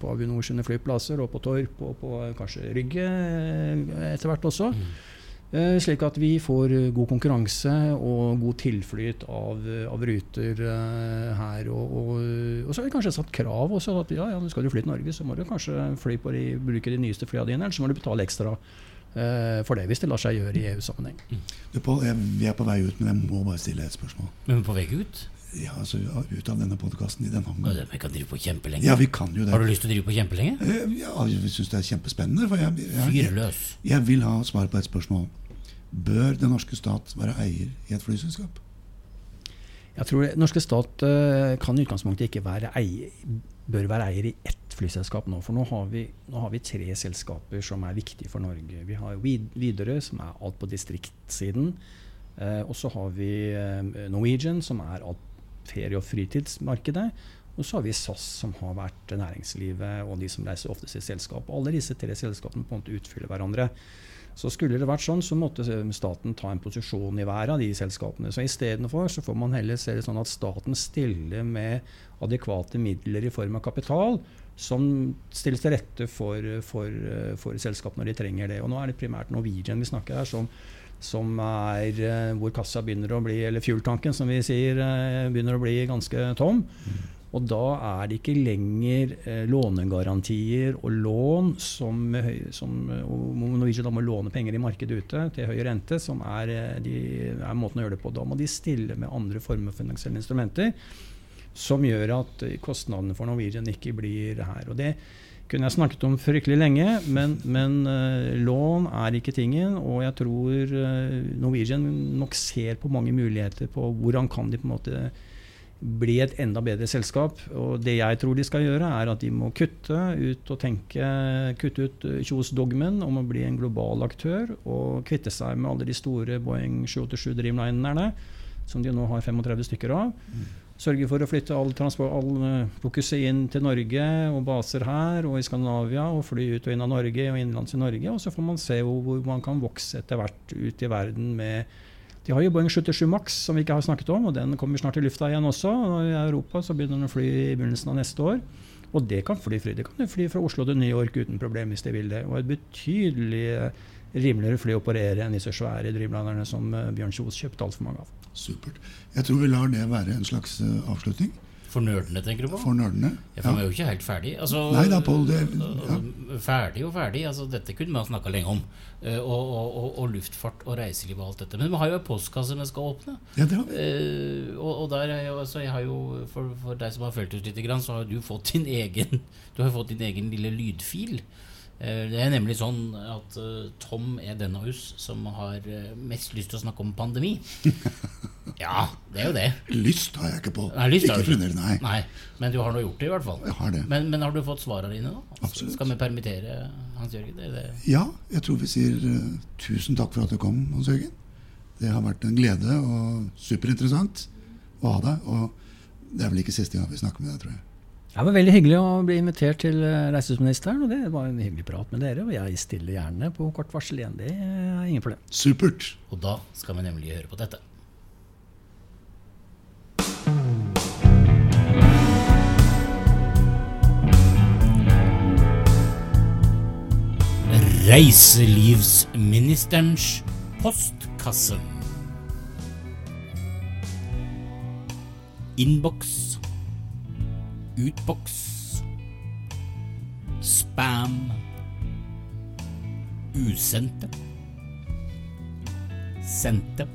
på Avinor sine flyplasser, og på Torp og på kanskje Rygge uh, etter hvert også. Mm. Slik at vi får god konkurranse og god tilflyt av, av ruter her. Og, og, og, så har vi kanskje satt krav også. at ja, ja, Skal du fly til Norge, så må du kanskje fly på de, bruke de nyeste flyene dine, eller så må du betale ekstra Eh, for det, hvis det lar seg gjøre i EU-sammenheng. Mm. Vi er på vei ut, men jeg må bare stille et spørsmål. Men på vei ut? Ja, altså Ut av denne podkasten i denne omgang. Vi kan drive på kjempelenge. Ja, vi kan jo det. Har du lyst til å drive på kjempelenge? Eh, ja, jeg syns det er kjempespennende. For jeg, jeg, jeg, jeg, vil ha svar på et spørsmål. Bør den norske stat være eier i et flyselskap? Jeg tror Den norske stat uh, kan i utgangspunktet ikke være eier, bør være eier i ett flyselskap nå. For nå har, vi, nå har, vi, tre selskaper som er viktige for Norge. Vi har Widerøe, som er alt på distriktssiden. Eh, og så har vi eh, Norwegian, som er alt ferie- og fritidsmarkedet. Og så har vi SAS, som har vært næringslivet og de som reiser oftest i selskap. Alle disse tre selskapene på en måte utfyller hverandre. Så skulle det vært sånn, så måtte staten ta en posisjon i hver av de selskapene. Så istedenfor så får man heller se det sånn at staten stiller med adekvate midler i form av kapital som stilles til rette for, for, for selskap når de trenger det. Og nå er det primært Norwegian vi snakker her, som, som er eh, hvor kassa begynner å bli, eller fueltanken som vi sier, eh, begynner å bli ganske tom. Mm. Og da er det ikke lenger eh, lånegarantier og lån som, som Norwegian da må låne penger i markedet ute til høy rente, som er, de, er måten å gjøre det på. Da må de stille med andre former for finansielle instrumenter som gjør at kostnadene for Norwegian ikke blir her. Og det kunne jeg snakket om fryktelig lenge, men, men uh, lån er ikke tingen. Og jeg tror uh, Norwegian nok ser på mange muligheter på hvordan kan de på en måte bli et enda bedre selskap. Og det jeg tror de skal gjøre, er at de må kutte ut og tenke kutte ut Kjos-dogmen om å bli en global aktør og kvitte seg med alle de store Boeing 787 Dreamlinerne, som de nå har 35 stykker av. Mm Sørge for å flytte all, all eh, fokuset inn til Norge og baser her og i Skandinavia, og fly ut og inn av Norge og innenlands i Norge. Og så får man se hvor, man kan vokse etter hvert ut i verden med De har jo Boeing 77 Max, som vi ikke har snakket om, og den kommer snart i lufta igjen også. Og I Europa så begynner den å fly i begynnelsen av neste år. Og det kan fly fly. Det kan jo fly fra Oslo til New York uten problem hvis de vil det. Og et betydelig rimeligere fly å operere enn disse svære drivlinerne som eh, Bjørn Kjos kjøpte altfor mange av. Supert. Jeg tror vi lar det være en slags eh, avslutning For nerdene, tenker du på? for nerdene. Ja, for vi er jo ikke helt ferdig. Altså, Nei da, Paul, Det, ja. Ferdig og ferdig. Altså, dette kunne man snakka lenge om. Eh, og, og, og, og luftfart og reiseliv og alt dette. Men vi har jo en postkasse vi skal åpne. ja, det har vi. Eh, og, og der er jo, altså, jeg har jo, for, for deg som har fulgt ut litt, så har du fått din egen Du har fått din egen lille lydfil. Eh, det er nemlig sånn at eh, Tom er den av oss som har eh, mest lyst til å snakke om pandemi. ja, det er jo det. Lyst har jeg ikke på. Nei, lyst ikke funnet, nei. Nei, men du har nå gjort det, i hvert fall. Jeg har det. Men, men har du fått svarene dine, da? Absolutt. Skal vi permittere Hans Jørgen? Ja, jeg tror vi sier uh, tusen takk for at du kom, Hans Jørgen. Det har vært en glede og superinteressant å ha deg. Og det er vel ikke siste gang vi snakker med deg, tror jeg. Det var veldig hyggelig å bli invitert til eh, reiselivsministeren, og det var en hyggelig prat med dere. Og jeg stiller gjerne på kort varsel igjen. Det er ingen problem. Supert. Og da skal vi nemlig høre på dette. Reiselivsministerens postkasse. Innboks. Utboks. Spam. Usendte. Sendte.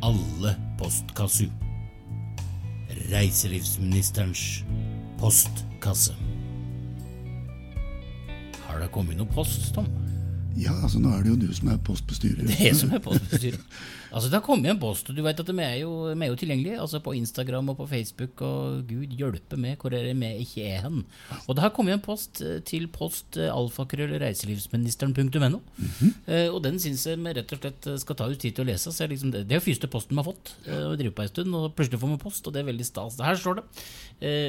Alle postkasser. Reiselivsministerens postkasse. Har det kommet noe post, Tom? Ja, altså nå er det jo du som er postbestyrer. Det er som er postbestyrer. Altså, det har kommet en post, og du vet at vi er jo, vi er jo tilgjengelige. Altså på Instagram og på Facebook, og gud hjelpe meg hvor er det vi ikke er hen. Og det har kommet en post eh, til post eh, alfakrøllreiselivsministeren.no. eh, og den syns jeg vi rett og slett skal ta ut tid til å lese. Så liksom, det, er jo første posten vi har fått. Og vi driver på en stund, og plutselig får vi post, og det er veldig stas. Her står det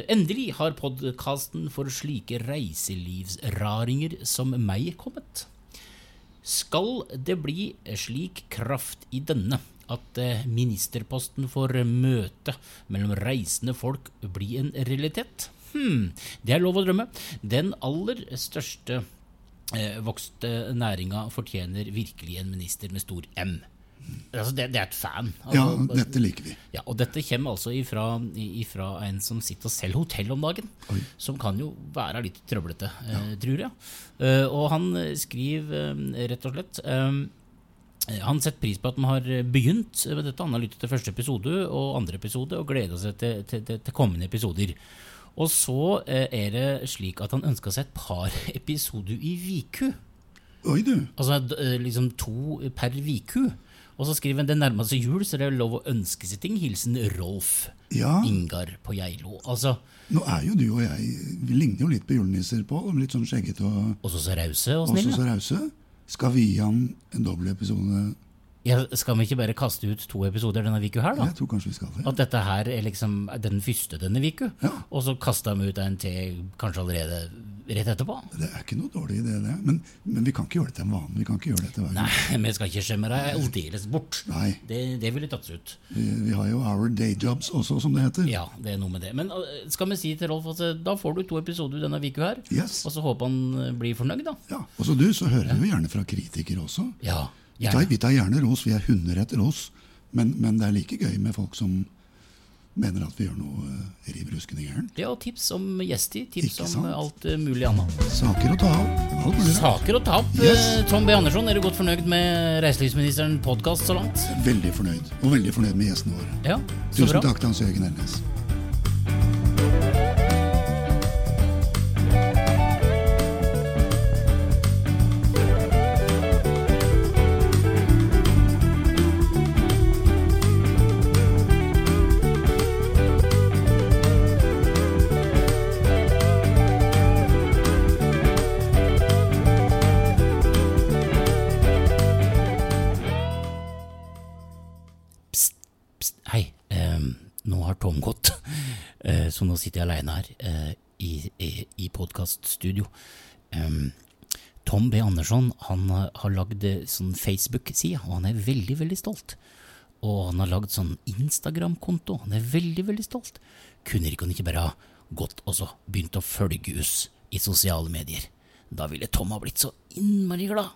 Endelig har podkasten for slike reiselivsraringer som meg kommet. Skal det bli slik kraft i denne at eh, ministerposten for møte mellom reisende folk blir en realitet? Hm, det er lov å drømme. Den aller største eh, vokste næringa fortjener virkelig en minister med stor M. Altså, det, det er et fan. Ja, Altså, dette liker vi. ja, og dette kommer altså ifra, ifra en som sitter og selger hotell om dagen. Oi. Som kan jo være litt trøblete, eh, tror jeg. Eh, og han eh, skriver eh, rett og slett eh, han setter pris på at man har begynt med dette. Han har lyttet til første episode og andre episode og gleder seg til, til, til, til kommende episoder. Og så eh, er det slik at han ønsker seg et par episoder i viku. Oi, du. Altså eh, liksom to per viku. Og så skriver han det nærmer seg jul, så det er lov å ønske seg ting. Hilsen Rolf Ja, Ingar på Geilo. Altså, nå er jo du og jeg Vi ligner jo litt på julenisser, Pål. Litt sånn skjeggete og også så rause og også snille. så rause. Skal vi gi han en dobbel episode? Ja, skal vi ikke bare kaste ut to episoder denne viku her, da? Jeg tror kanskje vi skal det. At dette her er liksom den første denne viku, Ja. og så kaster vi ut en til kanskje allerede rett etterpå? Det er ikke noe dårlig idé, det. Men, men vi kan ikke gjøre det til en vane. Vi kan ikke gjøre det til hver. Nei, vi skal ikke skjemme deg aldeles bort. Nei. Det, det ville tatt ut. Vi, vi har jo our day jobs også, som det heter. Ja, det er noe med det. Men uh, skal vi si til Rolf at uh, da får du to episoder denne viku her, Yes. og så håper han blir fornøyd, da. Ja. Og så du, så hører vi jo gjerne fra kritikere også. Ja, Vi tar, vi tar gjerne ros. Vi er hunder etter ros. Men, men det er like gøy med folk som mener at vi gjør noe uh, riv ruskende gærent. Ja, og tips om gjester. Tips Ikke om sant? uh, alt uh, mulig annet. Saker å ta opp. Saker å ta opp. Yes. Tom B. Andersson, er du godt fornøyd med reiselivsministeren podkast så langt? Veldig fornøyd. Og veldig fornøyd med gjestene våre. Ja, så Tusen bra. takk til Hans Jørgen Elnes. Sitter jeg aleine her eh, i, i, i podkaststudio. Um, Tom B. Andersson han har, har lagd eh, sånn Facebook-side, og han er veldig, veldig stolt. Og han har lagd sånn Instagram-konto, han er veldig, veldig stolt. Kunne ikke han ikke bare ha gått og så begynt å følge oss i sosiale medier? Da ville Tom ha blitt så innmari glad.